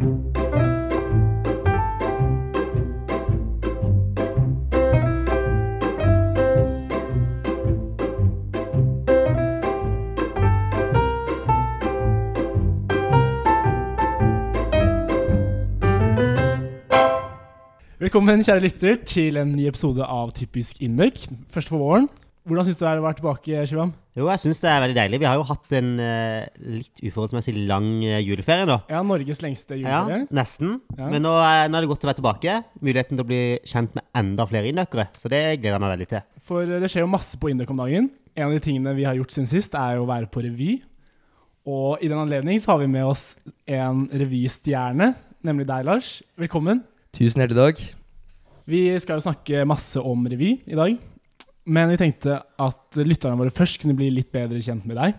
Velkommen, kjære lytter, til en ny episode av Typisk Indøk. Første for våren. Hvordan syns du det er å være tilbake, Shivam? Jo, jeg syns det er veldig deilig. Vi har jo hatt en uh, litt uforholdsmessig lang uh, juleferie nå. Ja, Norges lengste juleferie. Ja, nesten. Ja. Men nå, er- nå er det godt å være tilbake. Muligheten til å bli kjent med enda flere innøkere. Så det gleder jeg meg veldig til. For eh, det skjer jo masse på Indøk om dagen. En av de tingene vi har gjort siden sist, er jo å være på revy. Og i den anledning så har vi med oss en revystjerne, nemlig deg, Lars. Velkommen. Tusen hjertelig takk. Vi skal jo snakke masse om revy i dag. Men vi tenkte at lytterne våre først kunne bli litt bedre kjent med deg.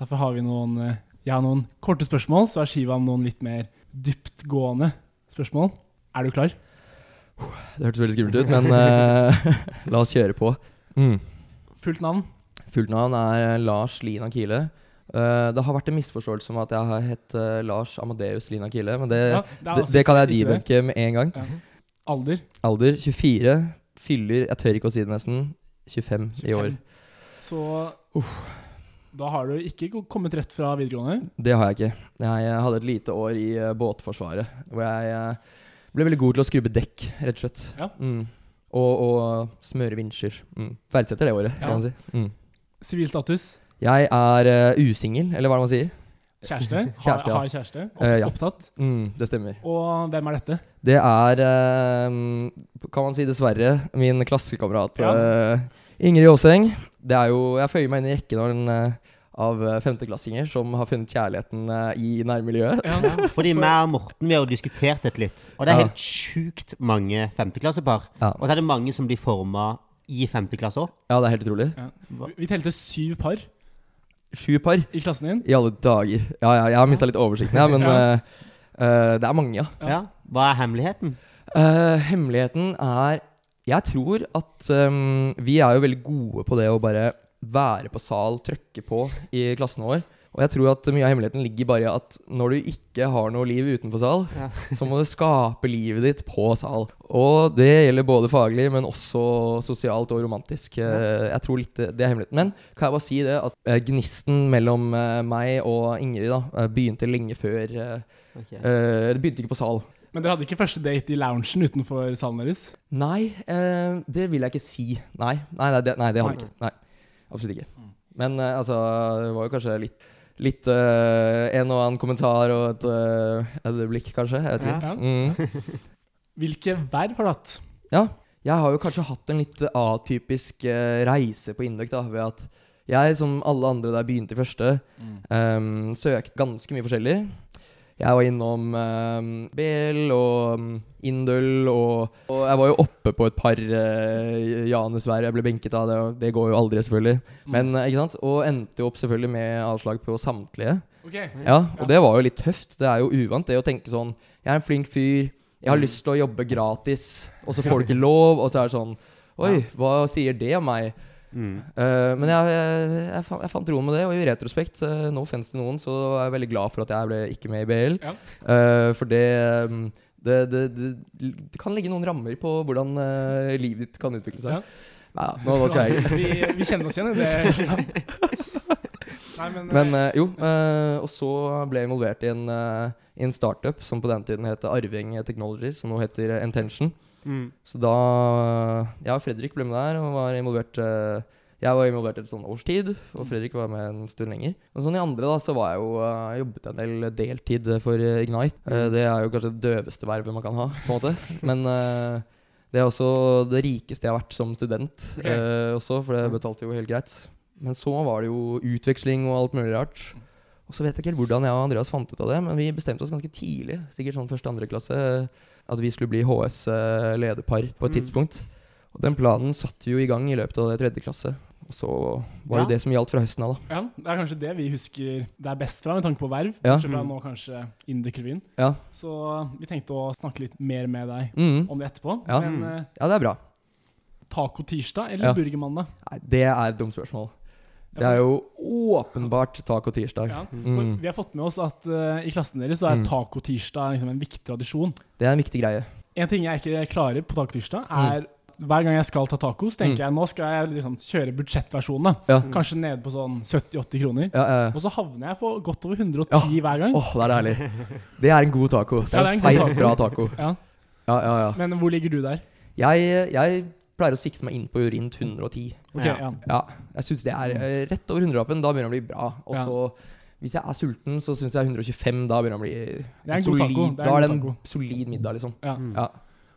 Derfor har vi noen, eh, jeg har noen korte spørsmål, så har Shivam noen litt mer dyptgående spørsmål. Er du klar? Det hørtes veldig skummelt ut, men uh, la oss kjøre på. Mm. Fullt navn? Fullt navn er Lars Lina Kile. Uh, det har vært en misforståelse om at jeg har hett uh, Lars Amadeus Lina Kile, men det, Ja, det, det, det kan jeg debunke med en gang. Ja. Alder? Alder 24. Fyller Jeg tør ikke å si det nesten. 25 i år. 25. Så da har du ikke kommet rett fra videregående. Det har jeg ikke. Jeg, hadde et lite år i eh, Båtforsvaret, hvor jeg eh, ble veldig god til å skrubbe dekk, rett og slett. Ja. Mm. Og, og smøre vinsjer. Mm. Verdsetter det året, Ja. kan man si. Mm. Sivilstatus? Jeg er uh, usingel, eller hva er det man sier. Kjæreste? Kjæreste, ja. har, har kjæreste? Opp, uh, ja. Opptatt? Mm, det stemmer. Og hvem er dette? Det er, uh, kan man si dessverre, min klassekamerat Ja. uh, Ingrid Aaseng. Det er jo, Jeg føyer meg inn i rekken av, eh, av eh, femteklassinger som har funnet kjærligheten eh, i nærmiljøet. Ja. Fordi meg og Morten vi har jo diskutert dette litt. Og det er Ja. helt sjukt mange femteklassepar. Ja. Og så er det mange som blir forma i femte klasse òg. Ja, det er helt utrolig. Vi telte syv par Sju par. i klassen din. I alle dager. Ja, ja, jeg har mista litt oversikten, ja, men Ja. uh, eh, det er mange, ja. Ja. Ja. Hva er hemmeligheten? Uh, hemmeligheten er Jeg tror at um, vi er jo veldig gode på det å bare være på sal, trykke på i klassen vår. Og jeg tror at mye av hemmeligheten ligger bare i at når du ikke har noe liv utenfor sal, Ja. så må du skape livet ditt på sal. Og det gjelder både faglig, men også sosialt og romantisk. Ja. Jeg tror litt det er hemmeligheten. Men kan jeg bare si det at eh, gnisten mellom eh, meg og Ingrid da eh, begynte lenge før okay. eh, Det begynte ikke på sal. Men dere hadde ikke første date i loungen utenfor salen deres? Nei, eh, det vil jeg ikke si. Nei, nei, nei, det, nei, det hadde vi ikke. Nei, absolutt ikke. Men eh, altså, det var jo kanskje litt, litt uh, en og annen kommentar og et uh, øyeblikk, kanskje. Jeg vet ikke. Ja. Mm. Hvilke verv har du hatt? Ja, jeg har jo kanskje hatt en litt atypisk uh, reise på Indøk, da, ved at jeg, som alle andre der begynte i første, um, søkte ganske mye forskjellig. Jeg var innom um, BL og um, Indøl, og, og jeg var jo oppe på et par uh, Janusvær jeg ble benket av. Det, og det går jo aldri, selvfølgelig. Men, eh, ikke sant? Og endte jo opp selvfølgelig med avslag på samtlige. Okay. Ja, og det var jo litt tøft. Det er jo uvant det å tenke sånn Jeg er en flink fyr, jeg har lyst til å jobbe gratis, og så får du ikke lov, og så er det sånn Oi, hva sier det om meg? Mm. Uh, men jeg, jeg, jeg, fant, jeg fant roen med det, og i retrospekt, uh, no offense til noen, så er jeg veldig glad for at jeg ble ikke med i BL. Ja. Uh, for det, um, det, det, det Det kan ligge noen rammer på hvordan uh, livet ditt kan utvikle seg. Ja. Nei, nå, nå skal jeg vi, vi kjenner oss igjen i det. Nei, men, Men jo, og så ble jeg involvert i en, i en startup som på den tiden het Arving Technologies, som nå heter Intention. Mm. Så da Ja, Fredrik ble med der og var involvert eh, Jeg var involvert et sånn års tid, og Fredrik var med en stund lenger. Og sånn i andre da, så var jeg jo eh, jobbet en del deltid for eh, Ignite. Eh, det er jo kanskje det døveste vervet man kan ha, på en måte. Men det er også det rikeste jeg har vært som student Ok. eh, også, for det betalte jo helt greit. Men så var det jo utveksling og alt mulig rart. Og så vet jeg ikke helt hvordan jeg og Andreas fant ut av det, men vi bestemte oss ganske tidlig, sikkert sånn første-andre klasse, at vi skulle bli HS eh, på et Mm. tidspunkt. Og den planen satte vi jo i gang i løpet av det tredje klasse. Og så var det Ja. det som gjaldt fra høsten av, da. ja, det er kanskje det vi husker det er best fra, med tanke på verv. Ja. Kanskje fra Mm. nå kanskje Induk-revyen. Ja. Så vi tenkte å snakke litt mer med deg Mm. om det etterpå. Ja. Men Mm. eh, ja, det er bra. taco tirsdag eller Ja. burgermandag? Det er et dumt spørsmål. Det er jo åpenbart taco-tirsdag. Ja, Mm. Vi har fått med oss at uh, i klassen deres så er Mm. tacotirsdag liksom en viktig tradisjon. Det er en viktig greie. En ting jeg ikke klarer på tacotirsdag, Mm. er hver gang jeg skal ta tacos, tenker jeg nå skal jeg liksom kjøre budsjettversjonen. Ja. Kanskje nede på sånn 70-80 kroner. Ja, ja. Og så havner jeg på godt over 110 hver gang. Åh, det er deilig. Det er en god taco. Det Ja, er det er en feit, taco. bra taco. Ja. Ja, ja, ja. Men hvor ligger du der? Jeg, jeg pleier å sikte meg inn på rundt 110. Okay, Ja. ja. Jeg syns det er eh, rett over 100-lappen. Da begynner det å bli bra. Og Ja. hvis jeg er sulten, så syns jeg 125 da begynner det å bli Det er en et god taco. solid- Da er det en solid middag, liksom. Ja. Mm. Ja.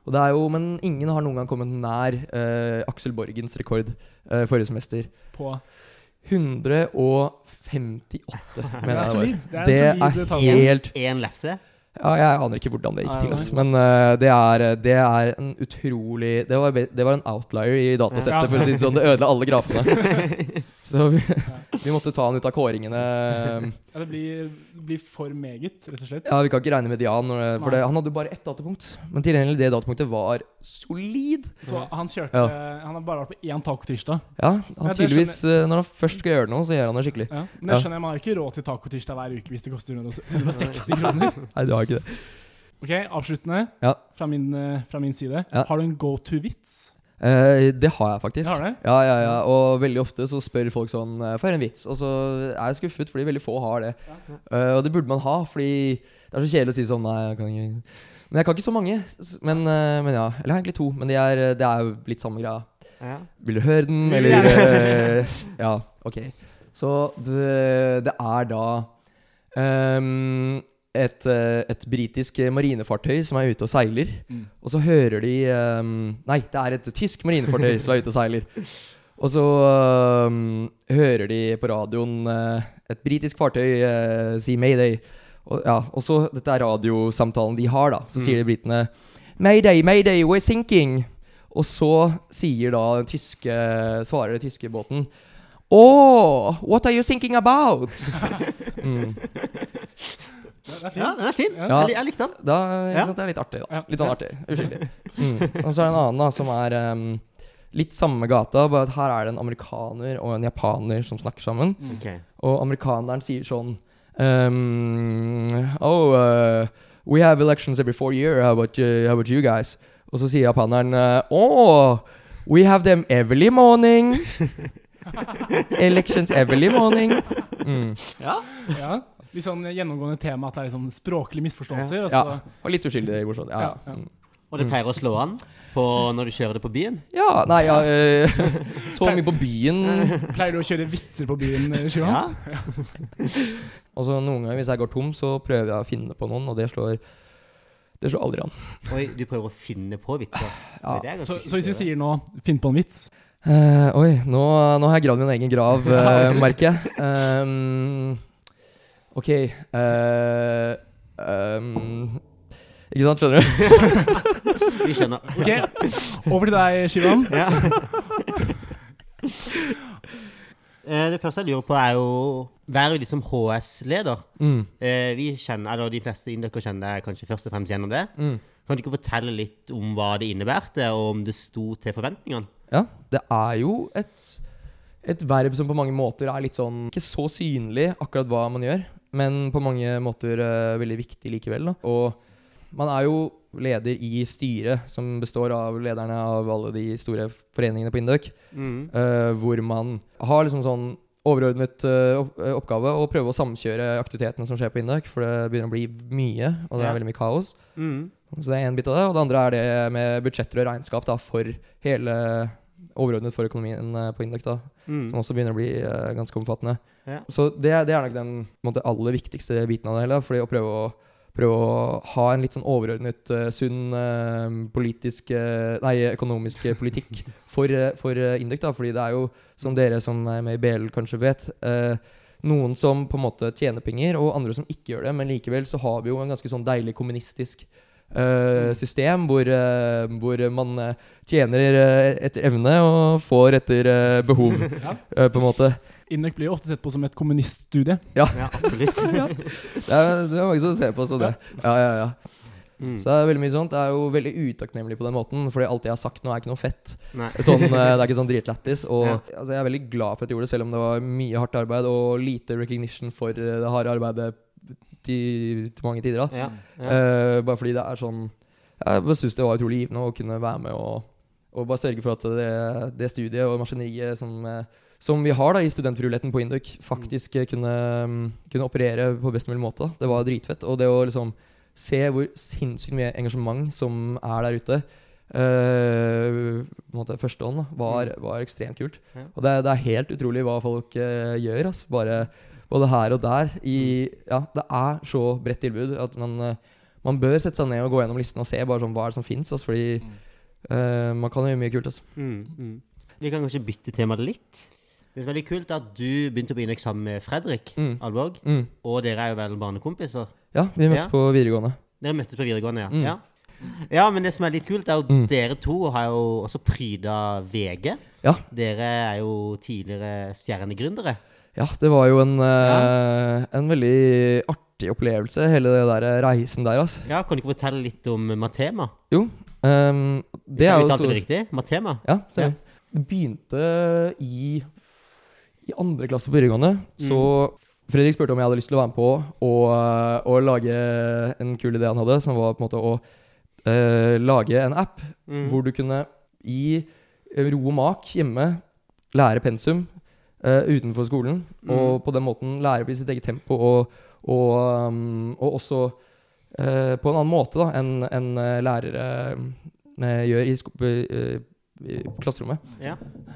Og det er jo, Men ingen har noen gang kommet nær uh, Aksel Borgens rekord uh, forrige semester. På 158, Det mener er jeg det var. Det Det er en solid er helt Én lefse. Ja, jeg aner ikke hvordan det gikk til, altså. men uh, det, er, det er en utrolig det var, det var en outlier i datasettet, for å si det sånn. Det ødela alle grafene. Så vi, vi måtte ta han ut av kåringene. Ja, det blir, det blir for meget, rett og slett. Ja, Vi kan ikke regne med Dian. for det, han hadde bare ett datapunkt. Men til det datapunktet var solid. Så han kjørte Ja. Han har bare vært på én taco-tirsdag. Ja, Ja, han ja, tydeligvis eh, Når han først skal gjøre noe, så gjør han det skikkelig. Ja. Men jeg skjønner, man har ikke råd til taco-tirsdag hver uke hvis det koster 160 kroner. Nei, du har ikke det. Ok, Avsluttende Ja. fra, min, eh, fra min side. Ja. Har du en go to-vits? Eh, det har jeg faktisk. Har det. Ja, ja, ja. Og veldig ofte så spør folk sånn For jeg høre en vits. Og så er jeg skuffet, fordi veldig få har det. Eh, og det burde man ha, fordi det er så kjedelig å si sånn Nei, jeg kan ikke Men jeg kan ikke så mange. Men, eh, men ja. Eller jeg har egentlig to. Men det er, det er jo litt samme greia. Ja. Vil du høre den, eller eh, Ja, ok. Så det, det er da ehm, et, eh, et britisk marinefartøy som er ute og seiler. Mm. Og så hører de um, Nei, det er et tysk marinefartøy som er ute og seiler. Og så um, hører de på radioen uh, et britisk fartøy uh, si mayday. Og, ja, og så Dette er radiosamtalen de har, da. Så sier de britene Mayday, mayday, we're sinking. Og så sier da den tyske Svarer den tyske båten Oh, what are you thinking about? mm. Ja, det er fint. ja, den er fin. Ja. Jeg, lik- jeg likte den. Da ikke Ja. sant, det er litt artig, da. Ja. Litt sånn artig. Uskyldig. Mm. Og så er det en annen da som er ehm, litt samme gata, bare at her er det en amerikaner og en japaner som snakker sammen. Mm. Ok. Og amerikaneren sier sånn ehm, Oh, uh, we have elections every four year. How about, you, how about you guys? Og så sier japaneren uh, Oh, we have them every morning. Elections every morning. Mm. Ja. Ja. Litt sånn gjennomgående tema at det er liksom språklige misforståelser. og Ja. Og litt uskyldig morsomt. Ja, ja. Ja, ja. Mm. Og det pleier å slå an på når du kjører det på byen. Ja, nei, ja, øh, så mye på byen. Pleier du å kjøre vitser på byen, eh, Ja. Og så noen ganger hvis jeg går tom, så prøver jeg å finne på noen, og det slår Det slår aldri an. Oi, du prøver å finne på vitser. Ja. Så, så hvis vi sier nå 'finn på en vits' uh, oi, nå, nå har jeg gravd min egen grav, Ja, eh, merker jeg. Ehm, ok eh, ehm, Ikke sant, skjønner du? Vi skjønner. Ok, Over til deg, Shivan. Ja. Eh, Det første jeg lurer på, er jo Være liksom HS-leder? Mm, Eh, Vi kjenner, eller De fleste indere kjenner deg kanskje først og fremst gjennom det. mm. Kan du ikke fortelle litt om hva det innebærte, og om det sto til forventningene? Ja, det er jo et, et verv som på mange måter er litt sånn Ikke så synlig akkurat hva man gjør, men på mange måter uh, veldig viktig likevel. Da. Og man er jo leder i styret, som består av lederne av alle de store foreningene på Induc, Mm. uh, hvor man har liksom sånn overordnet uh, oppgave å prøve å samkjøre aktivitetene som skjer på Induc, for det begynner å bli mye, og det er veldig mye kaos. Mm. Så det er en bit av det. Og det andre er det med budsjetter og regnskap da, for hele overordnet for økonomien eh, på Induc, da, Mm. som også begynner å bli uh, ganske omfattende. Ja. Så det, det er nok den måte, aller viktigste biten av det hele. Fordi å prøve å, prøve å ha en litt sånn overordnet, uh, sunn uh, politisk Nei, økonomisk politikk for, for Indek. Da. Fordi det er jo, som dere som er med i BL kanskje vet, noen som på en måte tjener penger, og andre som ikke gjør det. Men likevel så har vi jo en ganske sånn deilig kommunistisk system hvor, eh, hvor man eh, tjener eh, etter evne og får etter eh, behov, Ja. eh, på en måte. Induc blir jo ofte sett på som et kommuniststudie. Ja, absolutt. Det er, det er mange som ser på som det. Ja, ja, ja. Mm. Så det er veldig mye sånt. Det er jo veldig utakknemlig på den måten, fordi alt jeg har sagt nå, er ikke noe fett. Sånn, eh, det er ikke sånn dritlættis. Og Ja. altså, jeg er veldig glad for at jeg gjorde det, selv om det var mye hardt arbeid og lite recognition for eh, det harde arbeidet til, til mange tider. da Ja. ja. Uh, bare fordi det er sånn Jeg syns det var utrolig givende å kunne være med og, og bare sørge for at det, det studiet og maskineriet som, eh, som vi har da i studentfrivilligheten på Induc, faktisk mm. kunne, mm, kunne operere på best mulig måte. Da. Det var dritfett. Og det å liksom se hvor sinnssykt mye engasjement som er der ute Uh, på en måte førstehånd, da, var, var ekstremt kult. Ja. Og det, det er helt utrolig hva folk uh, gjør. Altså. Bare både her og der. I, ja, det er så bredt tilbud at man, eh, man bør sette seg ned og gå gjennom listen og se bare sånn, hva er det som fins. Altså, fordi Mm. eh, man kan gjøre mye kult. Altså. Mm, mm. Vi kan kanskje bytte tema litt. Det som er veldig kult, er at du begynte å begynne sammen med Fredrik Mm. Mm. Og dere er jo vel barnekompiser. Ja, vi møttes Ja. på videregående. Dere møttes på videregående, ja. Mm. ja. Ja, men det som er litt kult, er jo Mm. dere to har jo også pryda VG. Ja. Dere er jo tidligere stjernegründere. Ja, det var jo en, ja. en veldig artig opplevelse, hele det der reisen der, altså. Ja, Kan du ikke fortelle litt om Matema? Jo, Um, det er jo så det riktig? Matema? Ja, stemmer. Det begynte i, i andre klasse på videregående. Så Fredrik spurte om jeg hadde lyst til å være med på å, å lage en kul idé han hadde, som var på en måte å uh, lage en app Mm. hvor du kunne i ro og mak hjemme lære pensum eh, utenfor skolen, og på den måten lære i sitt eget tempo, og, og, um, og også uh, på en annen måte enn enn, eh, lærere gjør i, i klasserommet. Ja.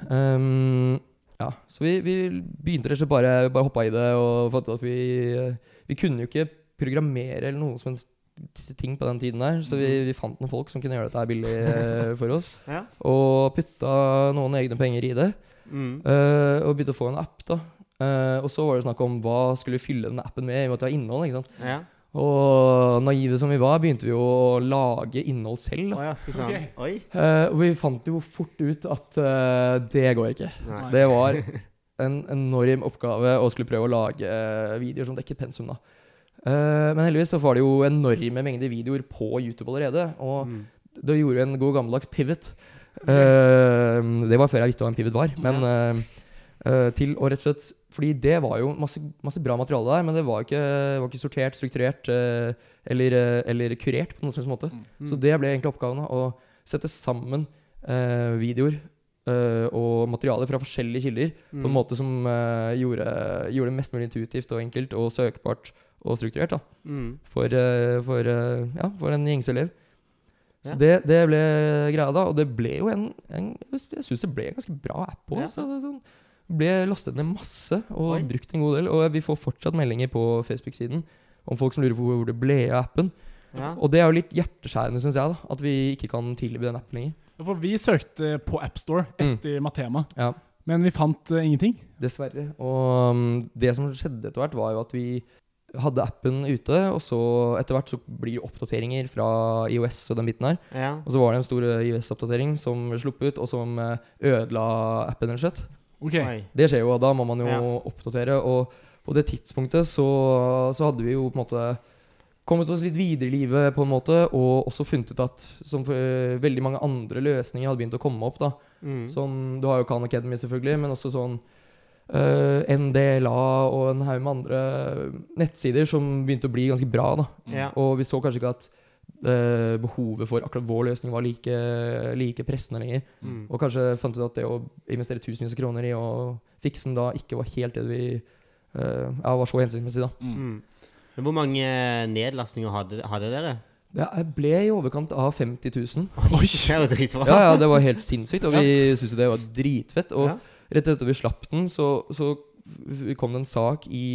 Um, ja, så vi, vi begynte rett og slett bare, bare hoppa i det og fant ut at vi Vi kunne jo ikke programmere eller noe som helst ting på den tiden der, så vi, vi fant noen folk som kunne gjøre dette billig for oss. Ja. Og putta noen egne penger i det, Mm. eh, og begynte å få en app. da Uh, Og så var det snakk om hva skulle vi fylle den appen med, i og med at det var innhold. ikke sant? ja. Og naive som vi var, begynte vi å lage innhold selv. Da. Oh, ja, okay. Oi. Uh, og vi fant jo fort ut at det går ikke. Nei. Det var en enorm oppgave å skulle prøve å lage videoer som dekket pensum. da. Eh, men heldigvis så var det jo enorme mengder videoer på YouTube allerede. Og Mm. da gjorde vi en god gammeldags pivot. Eh, det var før jeg visste hva en pivot var. Men uh, eh, til å rett og slett Fordi det var jo masse, masse bra materiale der, men det var ikke, var ikke sortert, strukturert uh, eller, eller kurert på noen som helst måte. Mm. Så det ble egentlig oppgaven. Å sette sammen eh, videoer eh, og materialer fra forskjellige kilder Mm. på en måte som gjorde, gjorde det mest mulig intuitivt og enkelt og søkbart og strukturert da, Mm. for, for, ja, for en gjengse elev. Så Ja. det, det ble greia da, og det ble jo en, en Jeg syns det ble en ganske bra app òg. Ja. Så sånn, ble lastet ned masse og Oi. brukt en god del. Og vi får fortsatt meldinger på Facebook-siden om folk som lurer på hvor det ble av appen. Ja. Og det er jo litt hjerteskjærende, syns jeg, da, at vi ikke kan tilby den appen lenger. For vi søkte på AppStore etter Matema, Ja. men vi fant uh, ingenting. Dessverre. Og um, det som skjedde etter hvert, var jo at vi hadde appen ute, og så etter hvert så blir det oppdateringer fra IOS og den biten her. ja. Og så var det en stor eh, IOS-oppdatering som ble sluppet ut, og som eh, ødela appen, rett og slett. Okay. Det skjer jo, og da må man jo Ja. oppdatere. Og på det tidspunktet så, så hadde vi jo på en måte kommet oss litt videre i livet, på en måte, og også funnet ut at som for, eh, veldig mange andre løsninger hadde begynt å komme opp. da Mm. Sånn, Du har jo Khan Academy, selvfølgelig, men også sånn eh, NDLA og en haug med andre nettsider som begynte å bli ganske bra. da Ja. Og vi så kanskje ikke at uh, behovet for akkurat vår løsning var like, like pressende lenger. Mm. Og kanskje fant ut at det å investere tusenvis av kroner i å fikse den da ikke var helt det vi uh, ja, var så hensiktsmessig. da Mm. Mm. Men hvor mange nedlastninger hadde, hadde dere? Jeg ble i overkant av 50 000. Oi, det dritbra. Ja, ja, det var helt sinnssykt, og vi syntes jo det var dritfett. Og Ja. Rett etter vi slapp den, så, så kom det en sak i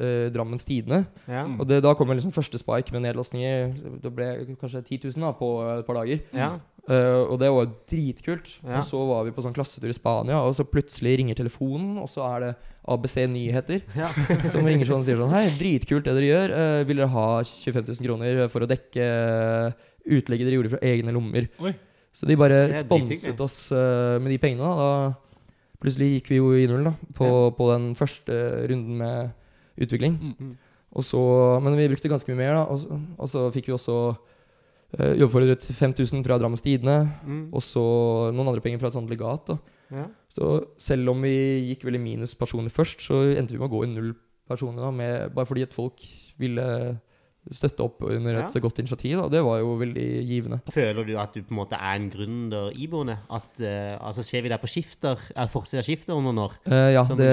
eh, Drammens Tidende. Ja. Mm. Og det, da kom liksom første spike med nedlastninger. Det ble kanskje 10 000 da, på et par dager. Ja. Uh, og det var dritkult. Ja. Og så var vi på sånn klassetur i Spania, og så plutselig ringer telefonen, og så er det ABC Nyheter Ja. som ringer sånn og sier sånn Hei, dritkult det dere gjør. Uh, vil dere ha 25 000 kroner for å dekke eh, utlegget dere gjorde fra egne lommer? Oi. Så de bare sponset oss uh, med de pengene. Da. Plutselig gikk vi jo i null da på, på den første runden med utvikling. Mm. Mm. Og så, men vi brukte ganske mye mer, da. Og, så- og så fikk vi også Uh, jobber 5000 fra Drammens Tidende, Mm. og så noen andre penger fra et sånt legat. da. Ja. Så selv om vi gikk veldig minus personlig først, så endte vi med å gå i null personlig, da, med, bare fordi at folk ville støtte opp under et Ja. godt initiativ. Da. Det var jo veldig givende. Føler du at du på en måte er en gründer iboende? At uh, altså Ser vi deg på skifter, eller forsida skifter om noen år? Uh, ja, det,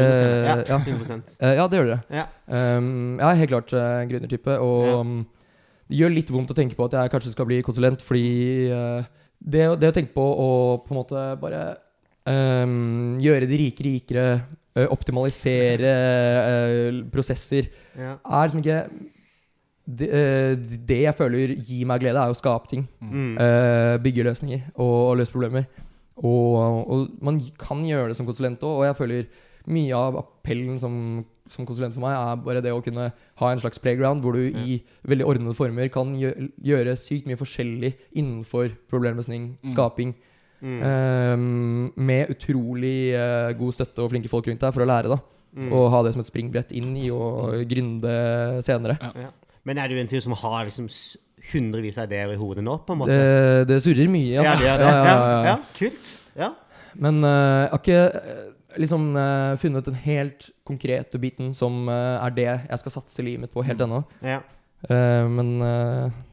ja, ja. 100 Eh, ja, det gjør det. Ja. Um, jeg er helt klart uh, gründertype, og um, det gjør litt vondt å tenke på at jeg kanskje skal bli konsulent, fordi uh, det, det å tenke på å på en måte bare um, gjøre de rike rikere, uh, optimalisere uh, prosesser, Ja. er liksom ikke det, uh, det jeg føler gir meg glede, er å skape ting. Mm. Uh, bygge løsninger og, og løse problemer. Og, og man kan gjøre det som konsulent òg, og jeg føler mye av appellen som, som konsulent for meg, er bare det å kunne ha en slags playground hvor du i veldig ordnede former kan gjøre sykt mye forskjellig innenfor problemløsning, Mm. skaping, Mm. um, med utrolig uh, god støtte og flinke folk rundt deg for å lære, da. Mm. Og ha det som et springbrett inn i å gründe senere. Ja. Men er du en fyr som har liksom hundrevis av ideer i hodet nå, på en måte? Det, det surrer mye. ja, Ja, det det. Ja, ja, ja, ja. ja, kult. Men eh, jeg har ikke eh, liksom eh, funnet den helt konkrete biten som er det jeg skal satse livet mitt på helt ennå. ja. Eh, men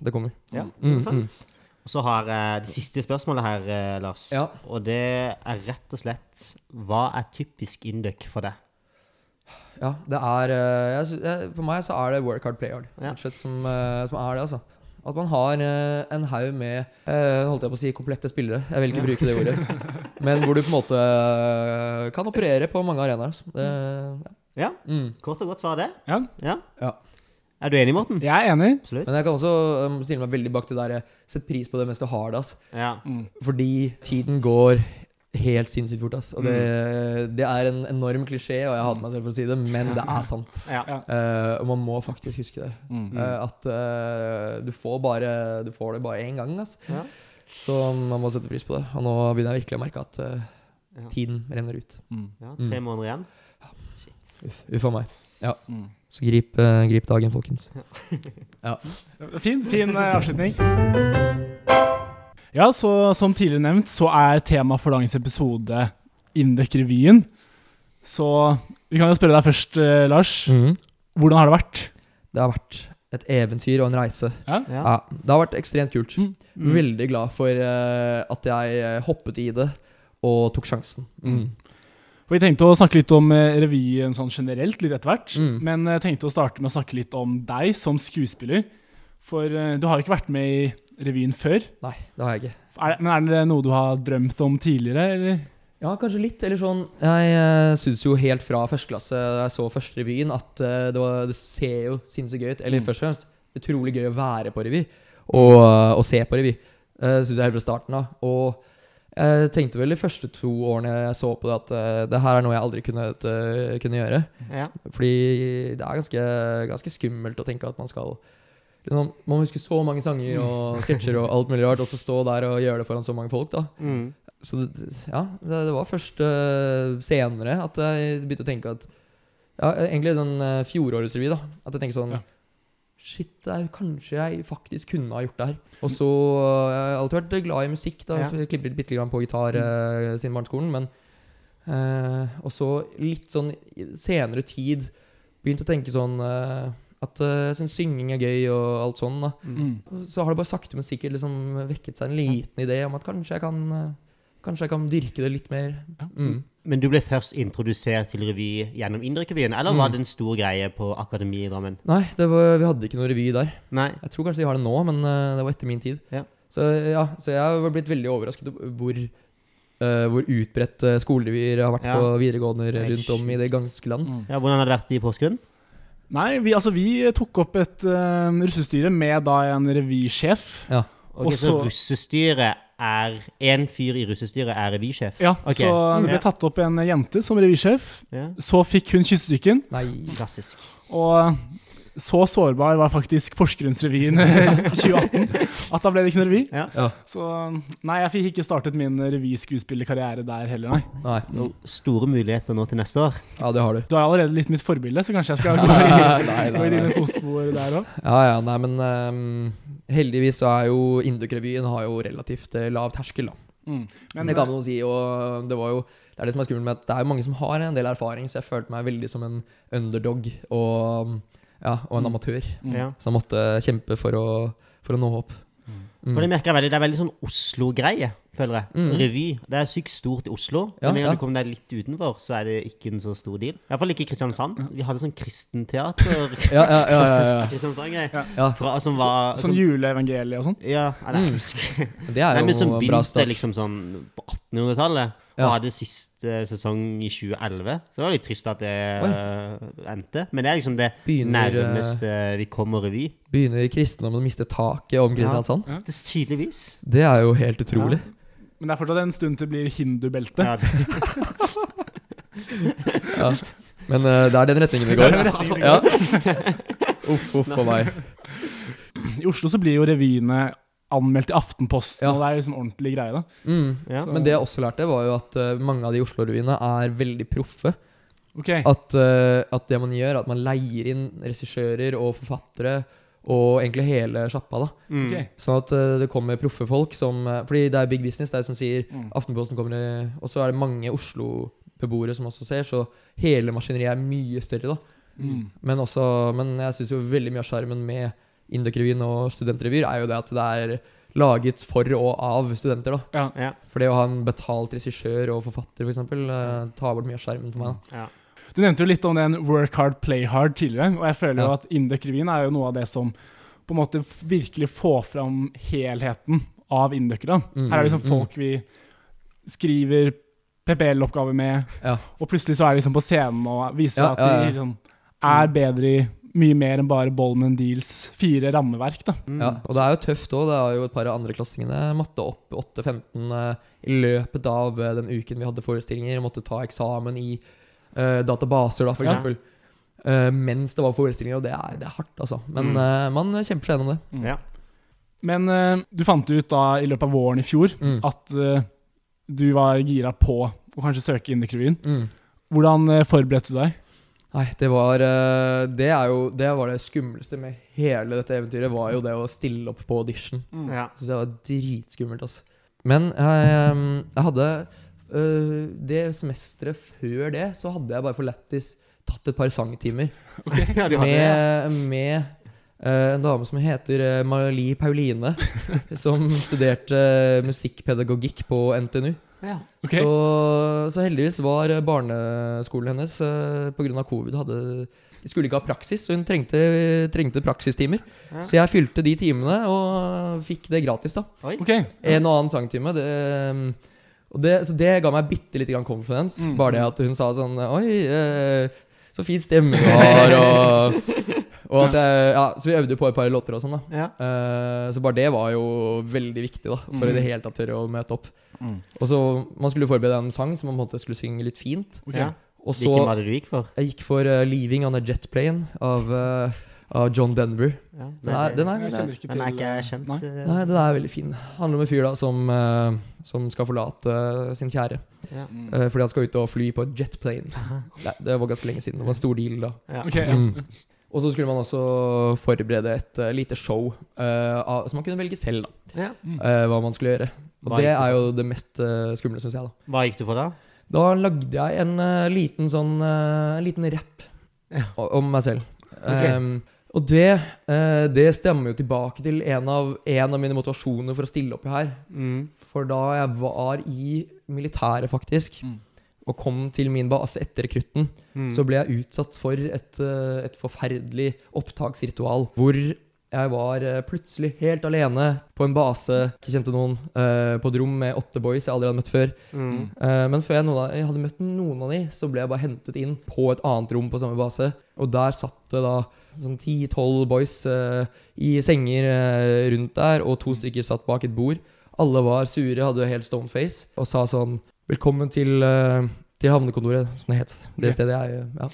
det kommer. ja. Mm, mm. Og så har jeg det siste spørsmålet her, Lars. Ja. Og det er rett og slett Hva er typisk Induc for deg? Ja, det er eh, jeg, For meg så er det work hard, play hard. Ja. Som, eh, som er det, altså. At man har eh, en haug med holdt jeg på å si komplette spillere. Jeg vil ikke Ja. bruke det ordet. Men hvor du på en måte kan operere på mange arenaer. altså. ja. Ja, mm. kort og godt svar det. Ja. Ja. Ja. Er du enig, Morten? Jeg er enig. Absolutt. Men jeg kan også um, stille meg veldig bak det der Sett pris på det mens du har det. Altså. Ja. Mm. Fordi tiden går helt sinnssykt fort. ass. Og det, Mm. det er en enorm klisjé, og jeg hater meg selv for å si det, men det er sant. ja. Ja. Eh, og man må faktisk huske det. Mm. Uh, at uh, du, får bare, du får det bare én gang. ass. Ja. Så man må sette pris på det. Og nå begynner jeg virkelig å merke at tiden renner ut. Mm. ja. Tre måneder igjen. Uff, uff a meg. Mm. Så grip, grip dagen, folkens. Fin, fin eh, avslutning. Ja, så som tidligere nevnt, så er tema for dagens episode Indøk-revyen. Så vi kan jo spørre deg først, eh, Lars. Mhm. Hvordan har det vært? Det har vært et eventyr og en reise. Ja? Ja. Ja, det har vært ekstremt kult. Mm. Mm. Veldig glad for eh, at jeg eh, hoppet i det og tok sjansen. Mm. Og Vi tenkte å snakke litt om eh, revyen sånn generelt, litt etter hvert. Mm. Men jeg tenkte å starte med å snakke litt om deg som skuespiller. For eh, du har jo ikke vært med i revyen før. Nei, det har jeg ikke. Er, men er det noe du har drømt om tidligere, eller? Ja, kanskje litt. Eller sånn Jeg uh, syns jo helt fra første klasse da jeg så første revyen, at eh, det, var, det ser jo sinnssykt gøy ut. Eller Mm. først og fremst utrolig gøy å være på revy og, eh, og se på revy. Uh, syns jeg helt fra starten av. Og jeg tenkte vel de første to årene jeg så på det, at eh, det her er noe jeg aldri kunne, eh, kunne gjøre. Ja. Fordi det er ganske, ganske skummelt å tenke at man skal liksom, Man huske så mange sanger og sketsjer og alt mulig rart, og så stå der og gjøre det foran så mange folk. da Mm. Så det, ja, det, var først uh, senere at jeg begynte å tenke at Ja, egentlig den uh, fjorårets revy, da. At jeg tenker sånn Ja. Shit, er, kanskje jeg faktisk kunne ha gjort det her. Og så eh, Jeg har alltid vært glad i musikk. da Ja. klimpret bitte grann på gitar uh, siden barneskolen. Men uh, Og så litt sånn senere tid begynt å tenke sånn eh, at eh, jeg syns synging er gøy og alt sånn. da Mm. Så har det bare sakte, men sikkert liksom vekket seg en liten idé om at kanskje jeg kan eh, Kanskje jeg kan dyrke det litt mer. Ja. Mm. Men du ble først introdusert til revy gjennom Indrekevyen, eller Mm. var det en stor greie på Akademiet i Drammen? Nei, det var, vi hadde ikke noe revy der. Nei. Jeg tror kanskje de har det nå, men eh, det var etter min tid. Ja. Så, ja, så jeg har blitt veldig overrasket over hvor, Uh, hvor utbredt uh, skolerevyer har vært Ja. på videregående er rundt om i det ganske land. Mm. Ja, hvordan har det vært i Porsgrunn? Nei, vi, altså, vi tok opp et uh, russestyre med da en revysjef. Ja. Og så så- russestyret er En fyr i russestyret er revysjef? Ja, okay. Så det ble tatt opp en jente som revysjef. Ja. Så fikk hun kyssesyken. Nei Klassisk. Og så sårbar var faktisk Porsgrunnsrevyen i 2018 at da ble det ikke noe revy. Ja. Ja. Så nei, jeg fikk ikke startet min revyskuespillerkarriere der heller, nei. Nei. No, store muligheter nå til neste år. Ja, det har du. Du er allerede litt mitt forbilde, så kanskje jeg skal gå i, Nei, nei, gå i dine fotspor der òg. Ja, ja, nei, men um, heldigvis så er jo Induk-revyen har jo relativt eh, lav terskel, da. Mm. Men, det kan man jo si, og det var jo Det er det som er skummelt med at det er mange som har en del erfaring, så jeg følte meg veldig som en underdog og, ja, og en Mm. amatør Mm. Som måtte kjempe for å, for å nå opp. Mm. For det merker jeg veldig, det er veldig sånn Oslo-greie, føler jeg. Mm. Revy. Det er sykt stort i Oslo. Ja, men når ja. du kommer deg litt utenfor, så er det ikke en så stor deal. Iallfall ikke i Kristiansand. Vi hadde sånn kristenteater. Ja, ja, ja, ja, ja. Kristiansand-greie. Ja. Fra- Som var Sånn som, juleevangeliet og sånn? Ja, eller jeg Mm. husker Det er Nei, jo men som bra begynte start. liksom sånn på 1800-tallet. Og Ja. hadde siste sesong i 2011. Så det var litt trist at det Oi. eh, endte. Men det er liksom det Begynner, eh, nærmeste vi kommer revy. Begynner kristendommen å miste taket om Kristiansand? Ja. Det er tydeligvis. Det er jo helt utrolig. Men det er fortsatt en stund til det blir hindubelte. Ja, Ja. Men uh, det er den retningen vi går. Det retningen vi Ja. Uff, uff for meg. I Oslo så blir jo revyene anmeldt i Aftenposten, Ja. og det er liksom ordentlig greie, da. Mm. ja. Men det jeg også lærte, var jo at uh, mange av de Oslo-revyene er veldig proffe. Okay. At, uh, at det man gjør, at man leier inn regissører og forfattere og egentlig hele sjappa. da Mm. ok. Sånn at uh, det kommer proffe folk som Fordi det er big business, det er som sier Mm. Aftenposten kommer i Og så er det mange Oslo-beboere som også ser, så hele maskineriet er mye større, da. Mm. Men, også, men jeg syns jo veldig mye av sjarmen med Induk-revyen og studentrevyer er jo det at det er laget for og av studenter. da Ja. Ja. For det å ha en betalt regissør og forfatter for eksempel tar bort mye av skjermen for meg. da Ja. Du nevnte jo litt om den work hard, play hard tidligere, og jeg føler jo Ja. at Induk-revyen er jo noe av det som på en måte virkelig får fram helheten av indukere. Mm, Her er det liksom mm. folk vi skriver PPL-oppgaver med, Ja. og plutselig så er de liksom på scenen og viser Ja, at ja, ja. de liksom er bedre i mye mer enn bare Bollman Deals fire rammeverk. da. Mm. Ja, og det er jo tøft òg. Det er jo et par av andreklassingene måtte opp 8-15 eh, i løpet av eh, den uken vi hadde forestillinger. og Måtte ta eksamen i uh, databaser, da, for Ja. eksempel. Eh, mens det var forestillinger, og det er, det er hardt, altså. Men Mm. uh, man kjemper seg gjennom det. Mm. Ja. Men du fant ut da i løpet av våren i fjor Mm. at du var gira på å kanskje søke Induk-revyen. Mm. Hvordan uh, forberedte du deg? Nei, det var eh, Det er jo Det var det skumleste med hele dette eventyret, var jo det å stille opp på audition. Ja. Syns jeg var dritskummelt, altså. Men jeg, um, jeg hadde øh, Det semesteret før det, så hadde jeg bare for lættis tatt et par sangtimer ja, du hadde det. med, med øh, en dame som heter øh, Pauline, som studerte musikkpedagogikk på NTNU. Ja. Okay. Så, så heldigvis var barneskolen hennes uh, pga. covid hadde skulle ikke ha praksis, så hun trengte, trengte praksistimer. Ja. Så jeg fylte de timene og fikk det gratis, da. okay. Ok. En og annen sangtime. Det, og det, så det ga meg bitte lite grann confidence. Mm. Bare det at hun sa sånn Oi, eh, så fin stemme du har, og, og at jeg Ja, så vi øvde på et par låter og sånn, da. Ja. Eh, så bare det var jo veldig viktig, da. For Mm. i det hele tatt tørre å møte opp. Mm. Og så Man skulle jo forberede en sang som man på en måte skulle synge litt fint. Okay. Ja. Og så Hvilken var det du gikk for? Jeg gikk for uh, 'Leaving on a Jet Plane' av, uh, av John Denver. Ja. Den er, den er, den er, ikke Den er ikke eh, kjent. Nei. Nei, den er veldig fin. Handler om en fyr da som, uh, som skal forlate sin kjære. Ja. Mm. fordi han skal ut og fly på et jetplane. Nei, det var ganske lenge siden. Det var en stor deal da. Ja. Ok, ja. Mm. Og så skulle man også forberede et uh, lite show uh, av, som man kunne velge selv, da. Ja. Mm. eh, hva man skulle gjøre. Og det er jo det mest uh, skumle, syns jeg. Da Hva gikk du for da? Da lagde jeg en liten sånn En liten rapp Ja. om meg selv. Okay. Um, og det, eh, det stemmer jo tilbake til en av, en av mine motivasjoner for å stille opp her. Mm. For da jeg var i militæret, faktisk, Mm. Og kom til min base etter rekrutten, Mm. så ble jeg utsatt for et, eh, et forferdelig opptaksritual. Hvor jeg var eh, plutselig helt alene på en base, ikke kjente noen, eh, på et rom med åtte boys jeg aldri hadde møtt før. Mm. Men før jeg, jeg hadde møtt noen av de, så ble jeg bare hentet inn på et annet rom på samme base. Og der satt det da sånn ti-tolv boys i senger rundt der, og to stykker satt bak et bord. Alle var sure, hadde helt stone face, og sa sånn Velkommen til, eh, til havnekontoret, som det het. Det stedet jeg Ja.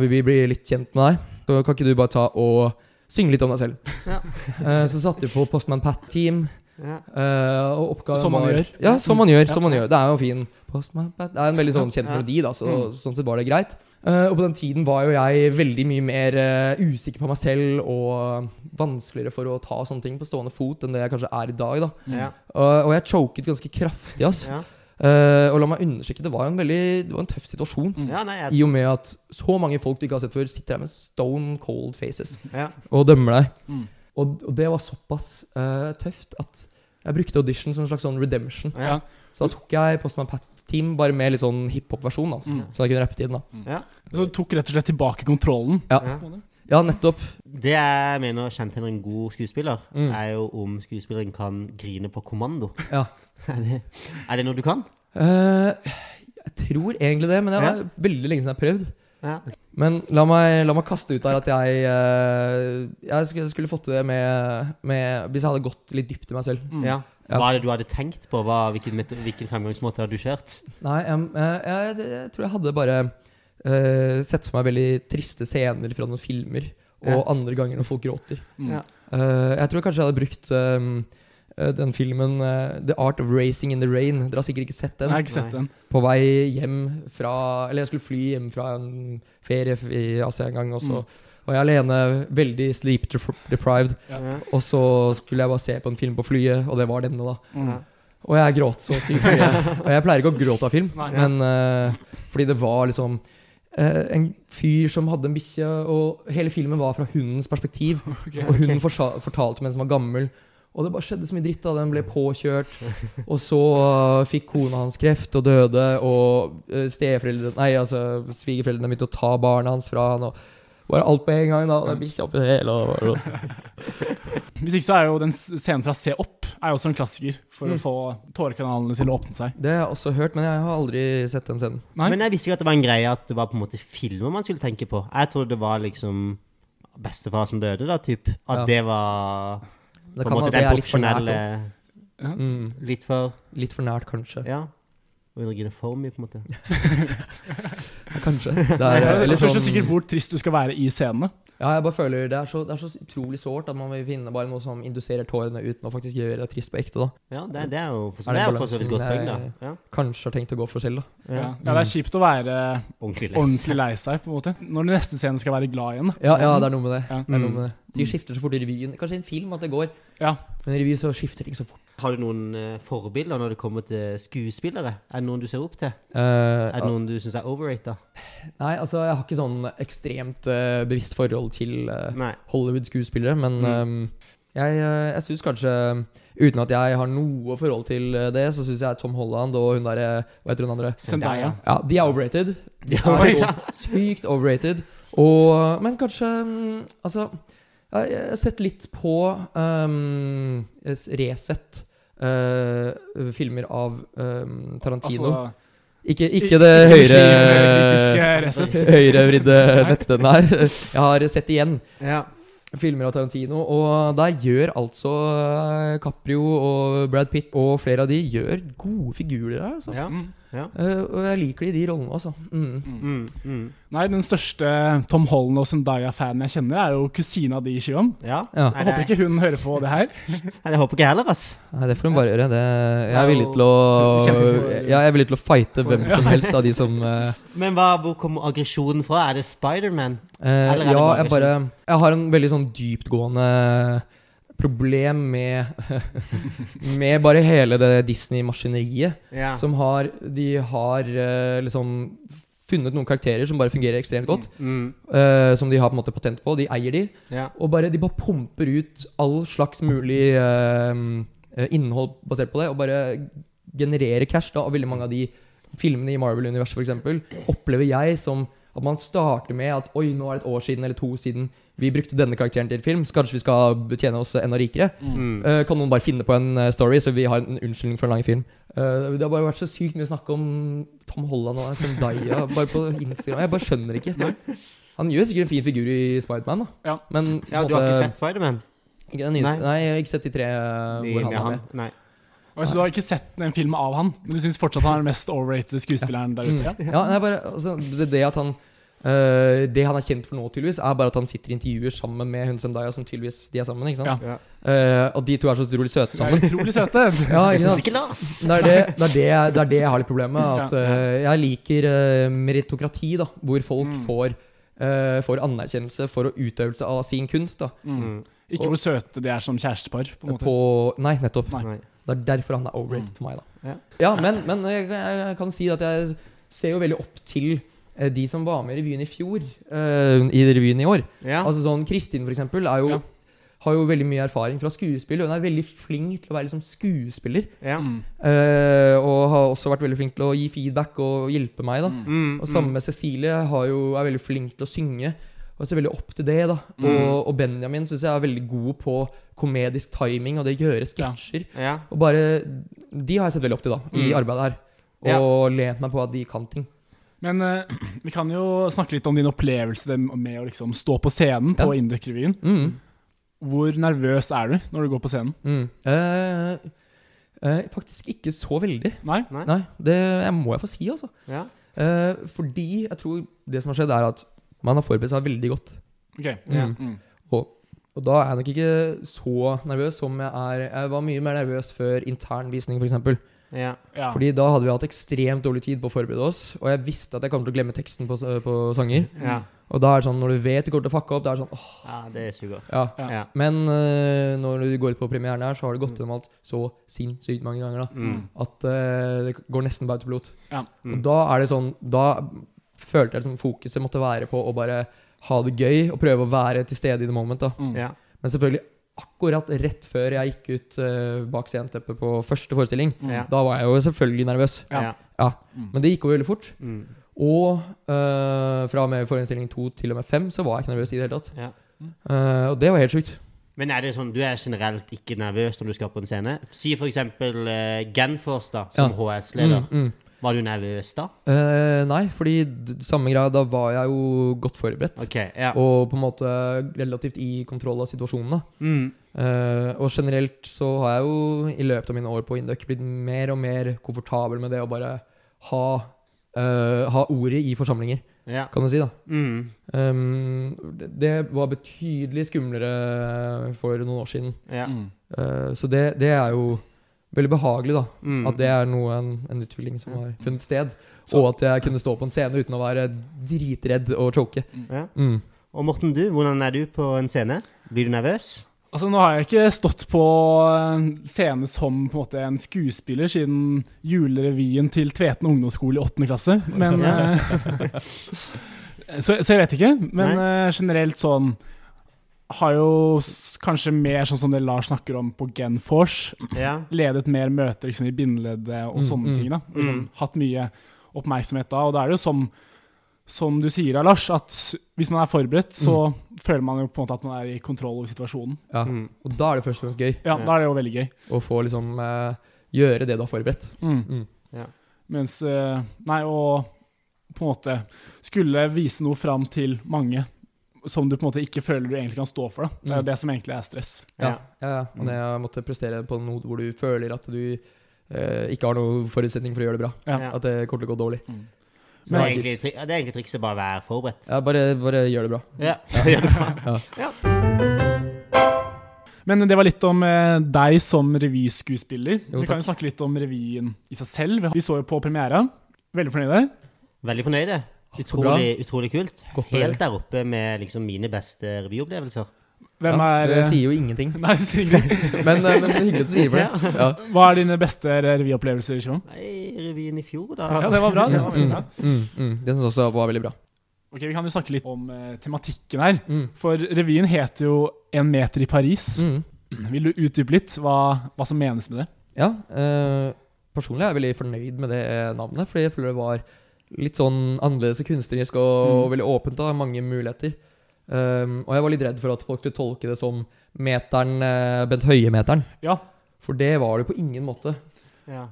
Vi vil bli litt kjent med deg. Så kan ikke du bare ta og synge litt om deg selv? Ja. Eh, så satte vi på Postman Pat-team. Ja. Eh, og oppgaven Som man var gjør. Ja, som man gjør. Ja. som man gjør Det er jo fin Postman Pat. Det er en veldig sånn kjent Ja. melodi, da, så Mm. sånn sett var det greit. Uh, og på den tiden var jo jeg veldig mye mer usikker på meg selv og vanskeligere for å ta sånne ting på stående fot enn det jeg kanskje er i dag. da Mm. Og, og jeg choket ganske kraftig. ass Eh, og la meg understreke, det var en veldig Det var en tøff situasjon. Mm. ja, nei, jeg I og med at så mange folk du ikke har sett før, sitter her med stone cold faces ja. og dømmer deg. Mm. Og, og det var såpass uh, tøft at jeg brukte audition som en slags sånn redemption. Ja. Så da tok jeg Postman Pat-team bare med litt sånn hiphop-versjon, altså, Mm. så jeg kunne rappe tiden da Ja. Så du tok rett og slett tilbake kontrollen. Ja. Ja. Ja, nettopp. Det jeg mener kjennetegner en god skuespiller, Mm. er jo om skuespilleren kan grine på kommando. Ja. Er det, er det noe du kan? Uh, jeg tror egentlig det, men det var Ja. veldig lenge siden jeg har prøvd. Ja. Men la meg, la meg kaste ut der at jeg uh, Jeg skulle, skulle fått til det med, med Hvis jeg hadde gått litt dypt i meg selv. Mm. ja. Ja. Hva er det du hadde tenkt på? Hva, hvilken, hvilken fremgangsmåte har du kjørt? Nei, um, jeg, jeg, jeg tror jeg hadde bare uh, sett for meg veldig triste scener fra noen filmer, og Ja. andre ganger når folk gråter. Mm. Ja. Eh, jeg tror kanskje jeg hadde brukt den filmen eh, The Art of Racing in the Rain. Dere har sikkert ikke sett den? Jeg har ikke sett den. På vei hjem fra Eller jeg skulle fly hjem fra en ferie i Asia en gang, og så Mm. var jeg alene, veldig sleep deprived. Ja. Og så skulle jeg bare se på en film på flyet, og det var denne, da. Mm. Og jeg gråt så sykt mye. Og jeg pleier ikke å gråte av film, Nei. men uh, fordi det var liksom uh, en fyr som hadde en bikkje, og hele filmen var fra hundens perspektiv. Okay, Og hunden okay. fortalte mens den var gammel. Og det bare skjedde så mye dritt. da Den ble påkjørt. Og så uh, fikk kona hans kreft og døde. Og uh, steforeldrene Nei, altså svigerforeldrene begynte å ta barna hans fra han. Og bare alt på en gang. da Og bikkja oppi det hele. Og, og, Hvis ikke så er jo den scenen fra Se opp er jo også en klassiker for Mm. å få tårekanalene til å åpne seg. det har jeg også hørt, men jeg har aldri sett den scenen. Nei? Men jeg visste ikke at det var en greie at det var på en måte filmer man skulle tenke på. Jeg trodde det var liksom bestefar som døde, da, typ. At Ja. det var Det på kan en måte være det den er litt for nært. profesjonelle. Ja. Mm, Litt for litt for nært, kanskje. Ja. Og energiene for mye på en måte. Ja, kanskje. Det Det er, er, eller spørs sånn- sikkert hvor trist du skal være i scenene. Ja, jeg bare føler det er, så, det er så utrolig sårt at man vil finne bare noe som induserer tårene uten å faktisk gjøre det trist på ekte. da Ja, det, det er jo for, Er det er for godt poeng, da. Ja. Kanskje har tenkt å gå for selv, da. Ja. Ja. Det er kjipt å være Ordentlig lei ordentlig seg. lei seg, på en måte. Når den neste scenen skal være glad igjen. da. Ja, ja det er noe med det. Ja. det, er noe med det. De skifter så fort i revyen. Kanskje i en film at det går, Ja. men i revy så skifter ting så fort. Har du noen uh, forbilder når det kommer til skuespillere? Er det noen du ser opp til? Uh, Er det noen du syns er overrated? Nei, altså jeg har ikke sånn ekstremt uh, bevisst forhold til Hollywood-skuespillere, men Mm. um, jeg, jeg syns kanskje Uten at jeg har noe forhold til det, så syns jeg Tom Holland og hun derre Hva heter hun andre? Zendaya. Ja, de er overrated. De er jo sykt overrated. Og, men kanskje mm, Altså, jeg, har sett litt på um, Resett. Uh, filmer av um, Tarantino. Altså, ikke, ikke det høyre høyrevridde nettstedet her. Jeg har sett igjen Ja. filmer av Tarantino, og der gjør altså eh, Caprio og Brad Pitt og flere av de gjør gode figurer her. Altså. Ja. Mm. ja. Uh, og jeg liker de i de rollene, altså. Mm. Mm, mm. Nei, den største Tom Holland og Zendaya-fanen jeg kjenner, er jo kusina di, Shion. ja. Ja. Jeg håper ikke hun hører på det her. Nei, det håper ikke jeg heller, ass. Nei, det får hun bare gjøre. Det, jeg er villig til å Ja, jeg er villig til å fighte hvem som helst av de som uh, Men hva, hvor kommer aggresjonen fra? Er det Spiderman? Uh, Ja, bare jeg bare Jeg har en veldig sånn dyptgående problem med Med bare hele det Disney-maskineriet. Ja. Som har De har eh, liksom funnet noen karakterer som bare fungerer ekstremt godt. Mm, Uh, som de har på en måte patent på. De eier de. ja. Og bare, de bare pumper ut all slags mulig eh, innhold basert på det, og bare genererer cash. da Og veldig mange av de filmene i Marvel-universet eksempel, opplever jeg som at man starter med at Oi, nå er det et år siden eller to siden vi brukte denne karakteren til film, så kanskje vi skal tjene oss enda rikere. Mm. Uh, kan noen bare finne på en eh, story, så vi har en unnskyldning for en lang film? Uh, det har bare vært så sykt mye snakk om Tom Holland og Zendaya bare på Instagram. Jeg bare skjønner ikke. Han gjør sikkert en fin figur i Spiderman, da. Ja. Men ja, du har måte- ikke sett Spiderman? Nei. Nei. jeg har ikke sett de tre De hvor han med er han? med. Nei. Altså, så du har ikke sett en film av han, men du syns fortsatt han er den mest overrated skuespilleren der ute? Ja? Ja, nei, bare, altså, det, det at han Eh, det han er kjent for nå, tydeligvis, er bare at han sitter i intervjuer sammen med hun Zendaya, som tydeligvis de er sammen. ikke sant? Ja. Uh, og de to er så utrolig søte sammen. sammen. er utrolig søte. Ja, ikke sant? Det er det, det, er det, jeg- det er det jeg har litt problemer med. At eh, jeg liker meritokrati, da, hvor folk Mm. får, får anerkjennelse for utøvelse av sin kunst. da Mm. Ikke Ikke hvor søte de er som kjærestepar. på en måte. På, Nei, nettopp. Nei. Det er derfor han er overrated Mm. for meg. da Ja. Ja, men, men jeg, jeg kan si at jeg ser jo veldig opp til de som var med i revyen i fjor, uh, i revyen i år. Ja. Altså sånn Kristin, for eksempel, er jo, Ja. har jo veldig mye erfaring fra skuespill. Og hun er veldig flink til å være liksom skuespiller. ja. Mm. eh, og har også vært veldig flink til å gi feedback og hjelpe meg. da Mm. Mm, Og sammen med Cecilie har jo, er veldig flink til å synge. Og ser veldig opp til det. da Mm. Og, og Benjamin syns jeg er veldig god på komedisk timing og det å gjøre sketsjer. Ja. Og bare De har jeg sett veldig opp til da i Mm. arbeidet her. Ja. Og lent meg på at de kan ting. Men eh, vi kan jo snakke litt om din opplevelse med å liksom stå på scenen på Ja. Induc-revyen. Mm. Hvor nervøs er du når du går på scenen? Mm. Eh, eh, faktisk ikke så veldig. Nei? Nei. Nei, det jeg må jeg få si, altså. Ja. Eh, fordi jeg tror det som har skjedd, er at man har forberedt seg veldig godt. Ok. Ja. Mm. Mm. Og, og da er jeg nok ikke så nervøs som jeg er Jeg var mye mer nervøs før intern visning, f.eks. Ja. Fordi da hadde vi hatt ekstremt dårlig tid på å forberede oss. Og jeg visste at jeg kom til å glemme teksten på, på sanger. Ja. Og da er det sånn, når du vet du kommer til å fucke opp, det er sånn åh, ja, det suger. ja. Ja. Ja. Men uh, når du går ut på premieren her, så har det gått gjennom alt så sinnssykt mange ganger da Mm. at uh, det går nesten på autopilot. Ja. Mm. Og da er det sånn Da følte jeg liksom fokuset måtte være på å bare ha det gøy og prøve å være til stede i the moment. da Mm. Ja. Men selvfølgelig, akkurat rett før jeg gikk ut uh, bak sceneteppet på første forestilling, Mm. Da var jeg jo selvfølgelig nervøs. Ja. Ja. Mm. Men det gikk over veldig fort. Mm. Og uh, fra og med forestilling to til og med fem så var jeg ikke nervøs i det hele tatt. Ja. Uh, og det var helt sjukt. Men er det sånn, du er generelt ikke nervøs når du skal på en scene? Si for eksempel uh, Genfors da, som Ja. HS-leder. Mm, mm. Var du nervøs da? Eh, nei, fordi samme greia, da var jeg jo godt forberedt. Okay, ja. Og på en måte relativt i kontroll av situasjonen. da Mm. Eh, Og generelt så har jeg jo i løpet av mine år på Induc blitt mer og mer komfortabel med det å bare ha, eh, ha ordet i forsamlinger, Ja. kan du si. da Mm. Um, det- Det var betydelig skumlere for noen år siden. Ja. Mm. Eh, så det, det er jo veldig behagelig, da. Mm. At det er noe, en, en utvikling som har funnet sted. Så- Og at jeg kunne stå på en scene uten å være dritredd og choke. ja. Mm. Og Morten, du, hvordan er du på en scene? Blir du nervøs? Altså, nå har jeg ikke stått på en scene som på en, måte, en skuespiller siden julerevyen til Tveten ungdomsskole i åttende klasse, men Ja. eh, så, så jeg vet ikke. Men eh, generelt sånn har jo kanskje mer sånn som det Lars snakker om på Genforce, Ja. ledet mer møter liksom, i bindeleddet og Mm, sånne mm. ting. da. Mm. Liksom, hatt mye oppmerksomhet da. Og da er det jo som, som du sier da, Lars, at hvis man er forberedt, så føler man jo på en måte at man er i kontroll over situasjonen. Ja. Mm. Og da er det først og fremst gøy Ja, da er det jo veldig gøy. å få liksom uh, gjøre det du har forberedt. Mm. Mm. Ja. Mens uh, Nei, og på en måte skulle vise noe fram til mange som du på en måte ikke føler du egentlig kan stå for. Da. Det er jo Mm. det som egentlig er stress. Ja, Ja. ja. Og det å måtte prestere på noe hvor du føler at du eh, ikke har noen forutsetning for å gjøre det bra. Ja. At det kommer til å gå dårlig. Mm. Men- det, er egentlig, det er egentlig trikset bare å være forberedt. Ja, bare, bare gjør det bra. Ja. ja. Men det var litt om eh, deg som revyskuespiller. Jo, Vi kan jo snakke litt om revyen i seg selv. Vi så jo på premiera. Veldig fornøyde. Veldig fornøyde. Utrolig, utrolig kult. Godt. Helt der oppe med liksom mine beste revyopplevelser. Hvem ja, er Det eh, sier jo ingenting. Nei, det sier ingenting. Men, eh, men det er hyggelig at du sier for det. Ja. Hva er dine beste revyopplevelser? Nei, revyen i fjor, da. Ja, det var bra. Det var Mm, bra. mm, mm. Det syns jeg også var veldig bra. Ok, Vi kan jo snakke litt om uh, tematikken her. Mm. For revyen heter jo En meter i Paris. Mm. Vil du utdype litt hva, hva som menes med det? Ja, uh, personlig er jeg veldig fornøyd med det navnet, fordi jeg føler det var litt sånn annerledes og kunstnerisk og, Mm. veldig åpent. da, Mange muligheter. Um, og jeg var litt redd for at folk skulle tolke det som meteren, uh, Bent Høie-meteren. Ja, For det var det på ingen måte. Ja.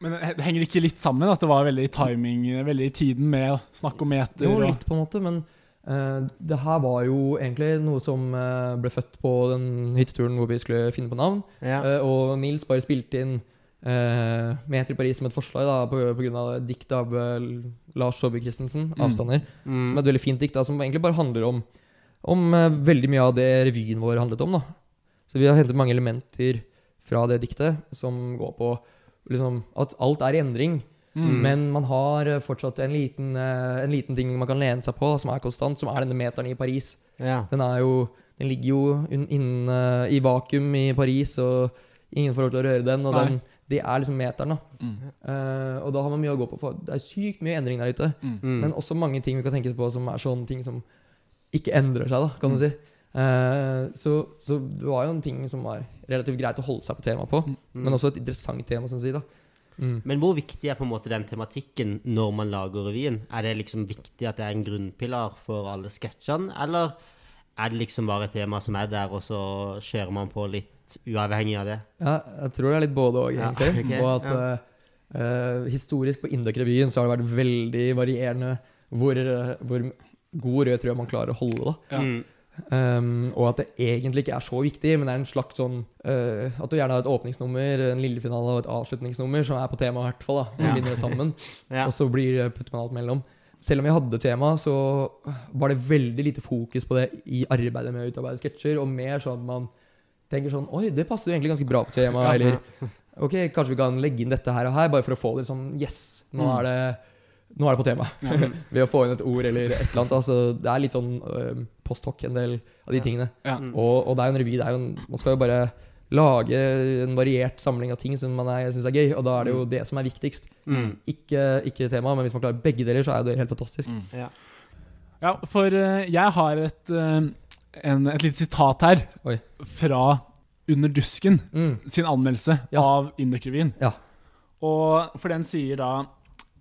Men det henger ikke litt sammen? At det var veldig timing, veldig i tiden med å snakke om meter? Jo, litt på en måte, men uh, det her var jo egentlig noe som uh, ble født på den hytteturen hvor vi skulle finne på navn. Ja. Og Nils bare spilte inn eh, meter i Paris som et forslag, da, på, på grunn av dikt av uh, Lars Saabye Christensen, Mm. 'Avstander'. Mm. Som er et veldig fint dikt, da, som egentlig bare handler om, om uh, veldig mye av det revyen vår handlet om. da. Så vi har hentet mange elementer fra det diktet som går på liksom, at alt er i endring. Mm. Men man har eh, fortsatt en liten, en liten ting man kan lene seg på, som er konstant, som er denne meteren i Paris. Ja. Den, er jo, den ligger jo Inn inne i vakuum i Paris, og ingen får lov til å røre den. Og Nei. den, det er liksom meteren. da. Mm. Uh, og da har man mye å gå på. For det er sykt mye endring der ute. Mm. Mm. Men også mange ting vi kan tenke på som er sånne ting som ikke endrer seg, da, kan du si. Uh, så, så det var jo en ting som var relativt greit å holde seg på temaet på. Mm. Men også et interessant tema, sånn å si. da. Mm. Men hvor viktig er på en måte den tematikken når man lager revyen? Er det liksom viktig at det er en grunnpilar for alle sketsjene, eller er det liksom bare et tema som er der, og så kjører man på litt uavhengig av det? Ja, jeg tror det er litt både òg, Ja, okay, og at ja. eh, eh, historisk på Indøk-revyen så har det vært veldig varierende hvor, eh, hvor god rød tråd man klarer å holde. da. Ja. Mm. Um, og at det egentlig ikke er så viktig, men det er en slags sånn uh, At du gjerne har et åpningsnummer, en lillefinale og et avslutningsnummer som er på temaet, i hvert fall. da, Som Ja. binder det sammen. Ja. Og så blir, putter man alt mellom. Selv om vi hadde tema, så var det veldig lite fokus på det i arbeidet med å utarbeide sketsjer, og mer sånn at man tenker sånn Oi, det passer jo egentlig ganske bra på temaet. Ja. Eller ok, kanskje vi kan legge inn dette her og her, bare for å få det sånn Yes, nå Mm. er det nå er det på tema. Ja. Ved å få inn et ord eller et eller annet. Altså, det er litt sånn uh, post hoc, en del av de Ja. tingene. Ja. Mm. Og, og det er jo en revy. Det er jo en, man skal jo bare lage en variert samling av ting som man syns er gøy, og da er det jo det som er viktigst. Mm. Ikke, ikke tema, men hvis man klarer begge deler, så er det helt fantastisk. Mm. Ja. Ja, for eh, jeg har et, eh, en, et lite sitat her Oi. fra Under dusken Mm. sin anmeldelse Ja. av Indøk-revyen. Ja. Og for den sier da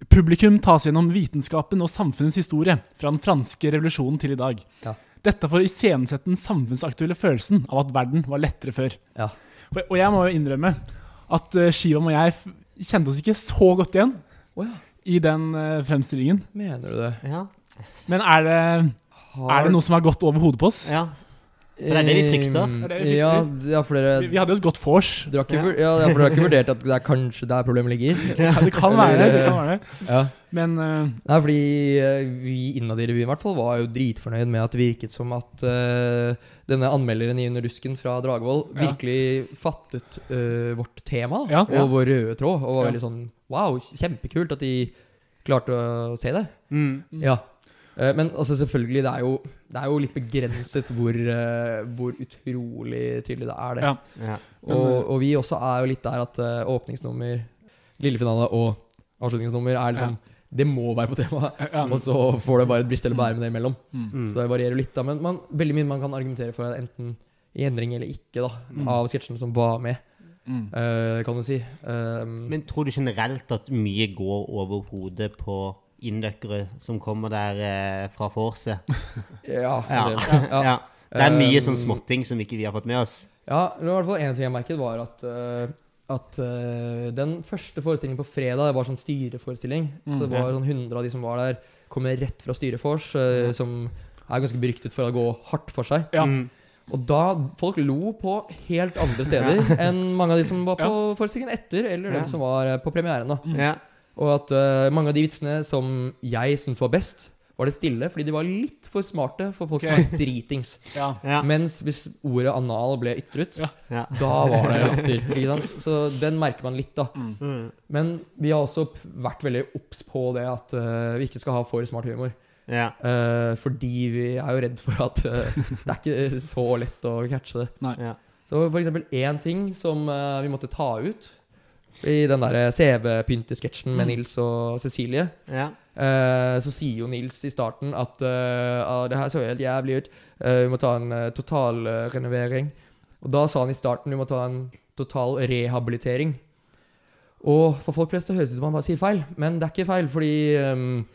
Publikum tas gjennom vitenskapen og samfunnets historie fra den franske revolusjonen til i dag. Ja. Dette for å iscenesette den samfunnsaktuelle følelsen av at verden var lettere før. Ja. For, og jeg må jo innrømme at uh, Shivam og jeg f kjente oss ikke så godt igjen oh, ja. i den uh, fremstillingen. Mener du det? Ja. Men er det, er det noe som har gått over hodet på oss? ja. det er det vi frykter. Eh, er det vi Ja, ja, for dere Vi, vi hadde jo et godt vors. dere har ikke, Ja. vur- ja, ja, for dere har ikke vurdert at det er kanskje der problemet ligger? Ja, det kan være det. kan være det. Ja. Men eh, Nei, fordi eh, vi innad i revyen i hvert fall var jo dritfornøyd med at det virket som at eh, denne anmelderen i Under rusken fra Dragvoll Ja. virkelig fattet eh, vårt tema da, Ja. og Ja. vår røde tråd. Og var Ja. veldig sånn Wow, kjempekult at de klarte å se det. Mm. Mm. Ja. Eh, men altså selvfølgelig, det er jo, det er jo litt begrenset hvor, eh, hvor utrolig tydelig det er, det. Ja. Ja. Og, og vi også er jo litt der at eh, åpningsnummer, lillefinale og avslutningsnummer er liksom Det må være på temaet. ja. Og så får det bare et brist eller bære med det imellom. Mm. Mm. Så det varierer litt, da. Men man, veldig mye man kan argumentere for enten i endring eller ikke, da. Mm. Av sketsjene som var med, Mm. Uh, kan du si. Um, Men tror du generelt at mye går over hodet på innøkkere som kommer der eh, fra vorset? ja, Ja. det- Ja. Det er mye sånn småting som ikke vi har fått med oss. Ja, var i hvert fall en ting jeg merket, var at, uh, at uh, den første forestillingen på fredag det var sånn styreforestilling. så Mm, det var ja. sånn 100 av de som var der, kommer rett fra styrefors, uh, Ja. som er ganske beryktet for å gå hardt for seg. Ja. Mm. Og da folk lo på helt andre steder enn mange av de som var på forestillingen etter, eller Ja. den som var eh, på premieren. da. Ja. Og at uh, mange av de vitsene som jeg syns var best, var det stille, fordi de var litt for smarte for folk som var dritings. Ja. Ja. Mens hvis ordet anal ble ytret, Ja. Ja. da var det latter. ikke sant? Så den merker man litt, da. Mm. Mm. Men vi har også vært veldig obs på det at uh, vi ikke skal ha for smart humor. Ja. Eh, fordi vi er jo redd for at uh, det er ikke så lett å catche det. Ja. Så for eksempel én ting som vi måtte ta ut i den der CV-pyntesketsjen med Mm. Nils og Cecilie, Ja. Uh, så sier jo Nils i starten at uh, det her så helt jævlig ut, Uh, vi må ta en totalrenovering. og da sa han i starten vi må ta en total rehabilitering. Og for folk flest så høres det ut som han bare sier feil, men det er ikke feil, fordi um,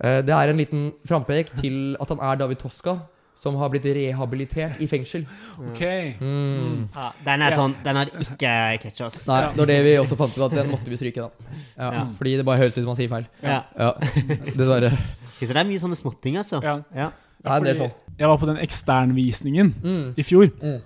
det er en liten frampek til at han er David Toska, som har blitt rehabilitert i fengsel. Ok. Mm. Ja, den er sånn Den hadde ikke catcha oss. Nei, det var det vi også fant ut, at den måtte vi stryke, da. Ja, Ja. Fordi det bare høres ut som man sier feil. Ja. Ja, dessverre. Så det er mye sånne småting, altså. Ja. Ja. Ja, det er fordi sånn. Jeg var på den eksternvisningen Mm. i fjor, Mm.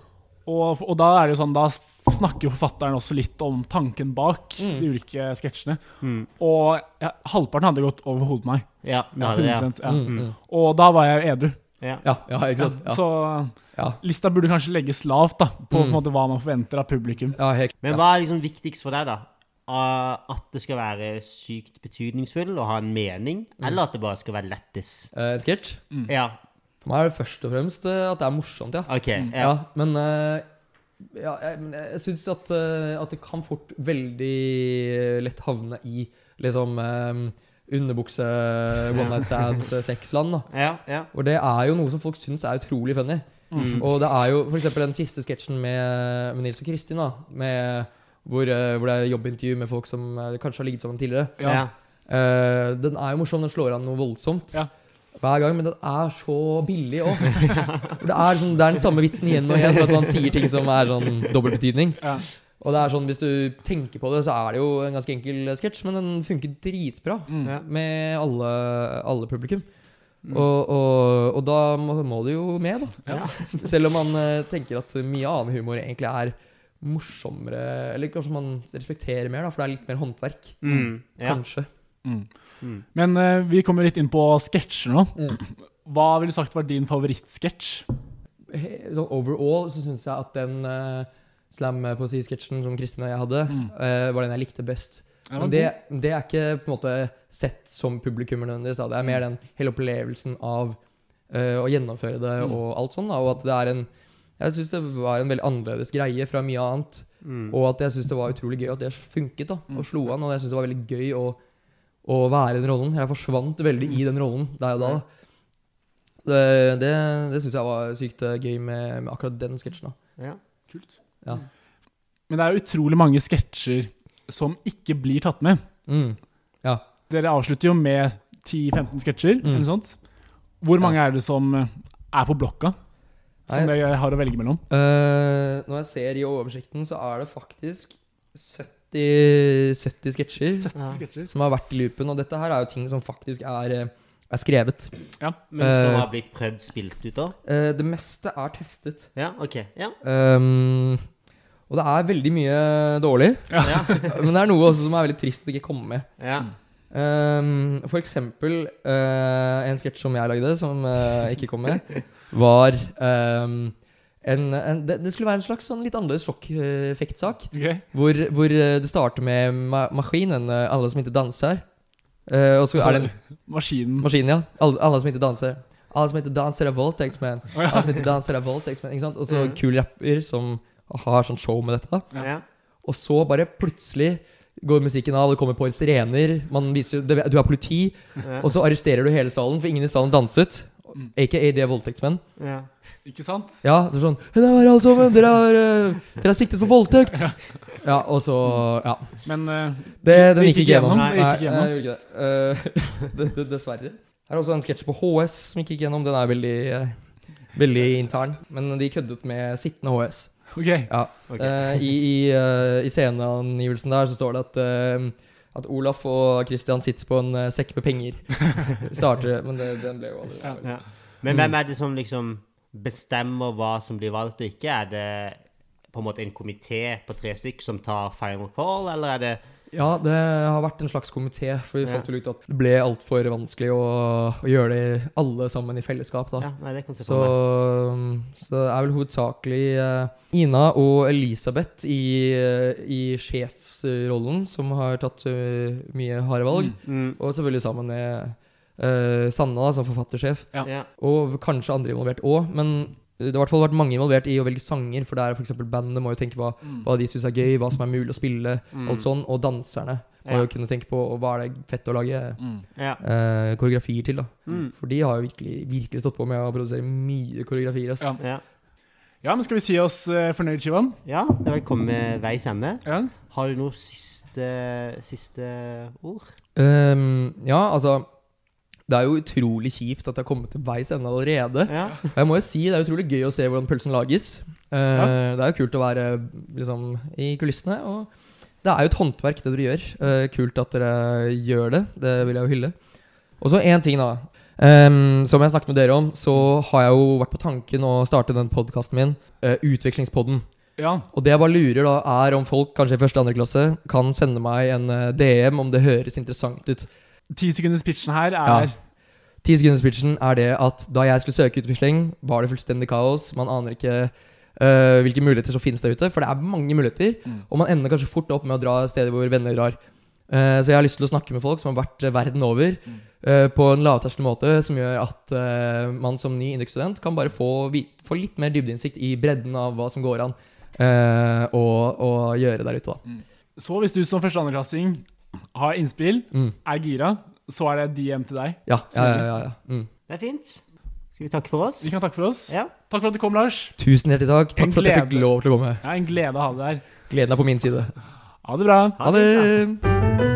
og, og da er det jo sånn Da snakker forfatteren også litt om tanken bak Mm. de ulike sketsjene. Mm. Og ja, halvparten hadde gått over hodet på meg. Ja, det hadde ja. ja. Mm, mm. Og da var jeg edru. Ja. Ja, ikke sant. Ja, Så ja. lista burde kanskje legges lavt da, på, på en Mm. måte hva man forventer av publikum. ja helt Men hva er liksom viktigst for deg, da? At det skal være sykt betydningsfull og ha en mening, Mm. eller at det bare skal være lættis? Uh, En sketsj? Ja, For meg er det først og fremst eh, at det er morsomt, ja. OK. Ja, Ja. men uh, ja, jeg, jeg syns at, eh, at det kan fort veldig lett havne i liksom eh, underbukse, one night stands, eh, sexland. da Ja, ja. Og det er jo noe som folk syns er utrolig funny. Mm. Og det er jo f.eks. den siste sketsjen med, med Nils og Kristin, da med, hvor, eh, hvor det er jobbintervju med folk som eh, kanskje har ligget sammen tidligere. Ja. Ja. Eh, den er jo morsom, den slår an noe voldsomt Ja. hver gang, men den er så billig òg. det, er sånn, det er den samme vitsen igjen og igjen, at man sier ting som er sånn dobbeltbetydning. Ja. Og det er sånn, hvis du tenker på det, så er det jo en ganske enkel sketsj, men den funker dritbra Mm. Med alle, alle publikum. Mm. Og, og, og da må, må du jo med, da. Ja. Selv om man uh, tenker at mye annen humor egentlig er morsommere Eller kanskje man respekterer mer, da, for det er litt mer håndverk. Mm. Kanskje. Ja. Mm. Men uh, vi kommer litt inn på sketsjer nå. Mm. Hva ville du sagt var din favorittsketsj? Sånn overall så syns jeg at den uh, slam-poesi-sketsjen som Kristin og jeg hadde, Mm. uh, var den jeg likte best. Ja, Men det, det er ikke på en måte sett som publikummer nødvendigvis. Det er mer den hele opplevelsen av uh, å gjennomføre det Mm. og alt sånn. da, Og at det er en Jeg syns det var en veldig annerledes greie fra mye annet. Mm. Og at jeg syns det var utrolig gøy at det funket da, Mm. og slo an. Og jeg syns det var veldig gøy å, å være i den rollen. Jeg forsvant veldig i den rollen der og da. da. Det, det, det syns jeg var sykt eh, gøy med, med akkurat den sketsjen. da. Ja. Kult. Ja. Men det er jo utrolig mange sketsjer som ikke blir tatt med. Mm. Ja. Dere avslutter jo med 10-15 sketsjer, Mm. eller sånt. Hvor mange er det som eh, er på blokka? Som Nei. dere har å velge mellom? Uh, når jeg ser i oversikten, så er det faktisk 70, 70 sketsjer Ja. som har vært i loopen. Og dette her er jo ting som faktisk er, eh, er skrevet. Men som uh, har blitt prøvd spilt ut da? Uh, det meste er testet. Ja, OK. Ja. Um, og det er veldig mye dårlig. Ja. Men det er noe også som er veldig trist å ikke komme med. ja. Um, for eksempel uh, en sketsj som jeg lagde, som uh, ikke kom med, var um, en, en, det, det skulle være en slags sånn litt annerledes sjokkeffektsak. Okay. Hvor, hvor eh, det starter med ma maskinen, eh, alle som ikke danser. Uh, og så er det en Maskinen. Maskinen, ja. Alle, alle som ikke danser. Alle som ikke danser, er voldtektsmenn. Alle som ikke danser, er voldtektsmenn. Og så Mhm. kul rapper som har sånn show med dette. da ja. Og så bare plutselig går musikken av, det kommer på sirener, man viser, du er politi, ja. og så arresterer du hele salen, for ingen i salen danset. Mm. Aka de er voldtektsmenn. ja. Ikke sant? Ja, så sånn Det er alle sammen, dere er, eh, dere er siktet for voldtekt! Ja, og så Ja. Men uh, Det, den gikk ikke gjennom. Nei, det gikk ikke det. Eh, det, det. Dessverre. Her er også en sketsj på HS som ikke gikk gjennom. Den er veldig, uh, veldig intern. Men de køddet med sittende HS. Ok. Ja. okay. Uh, I i, uh, i sceneangivelsen der så står det at uh, at Olaf og Christian sitter på en uh, sekk med penger. Starter, men det, den ble jo aldri Ja. Ja. Men hvem er det som liksom bestemmer hva som blir valgt og ikke? Er det på en måte en komité på tre stykk som tar final call, eller er det Ja, det har vært en slags komité, for vi Ja. fant vel ut at det ble altfor vanskelig å, å gjøre det alle sammen i fellesskap. da Ja, nei, det kan se Så, meg. så det er vel hovedsakelig eh, Ina og Elisabeth i, eh, i sjefsrollen som har tatt eh, mye harde valg. Mm. Og selvfølgelig sammen med uh, Sanna da, som forfattersjef. Ja. Ja. Og kanskje andre involvert òg, men det har i hvert fall vært mange involvert i å velge sanger. For der f.eks. bandet må jo tenke hva, Mm. hva de syns er gøy, hva som er mulig å spille. Mm. Alt sånn, Og danserne må Ja. jo kunne tenke på og hva er det fett å lage Mm. Ja. eh, koreografier til. da Mm. For de har jo virkelig, virkelig stått på med å produsere mye koreografier. Altså. Ja. Ja. ja, men skal vi si oss uh, fornøyd, Shivan? ja, det er velkommen med veis ende. Ja. Har du noe siste, siste ord? Um, ja, altså Det er jo utrolig kjipt at det har kommet til veis ende allerede. Ja. Jeg må jo si Det er utrolig gøy å se hvordan pølsen lages. Ja. Det er jo kult å være liksom, i kulissene. Og det er jo et håndverk, det dere gjør. Eh, kult at dere gjør det. Det vil jeg jo hylle. Og så én ting, da. Um, som jeg snakket med dere om, så har jeg jo vært på tanken å starte den podkasten min, uh, Utvekslingspodden. Ja. Og det jeg bare lurer da, er om folk kanskje i første eller andre klasse kan sende meg en eh, DM om det høres interessant ut. Ti sekunders pitchen her er Ja. Ti sekunders pitchen er det at da jeg skulle søke utveksling, var det fullstendig kaos. Man aner ikke uh, hvilke muligheter som finnes der ute, for det er mange muligheter. Mm. Og man ender kanskje fort opp med å dra steder hvor venner drar. Uh, så jeg har lyst til å snakke med folk som har vært eh, verden over, Mm. eh, på en lavterskel måte, som gjør at man som ny Indux-student kan bare få, få litt mer dybdeinnsikt i bredden av hva som går an eh, å, å gjøre der ute. da. Så hvis du som førsteandreklassing har innspill, Mm. er gira, så er det DM til deg. Ja, ja, ja. ja, ja. Mm. Det er fint. Skal vi takke for oss? Vi kan takke for oss. Ja. Takk for at du kom, Lars. Tusen hjertelig takk. En Takk for at jeg fikk lov til å komme. Er en glede å ha deg her. Gleden er på min side. Ha det bra. Ha det. Ha det!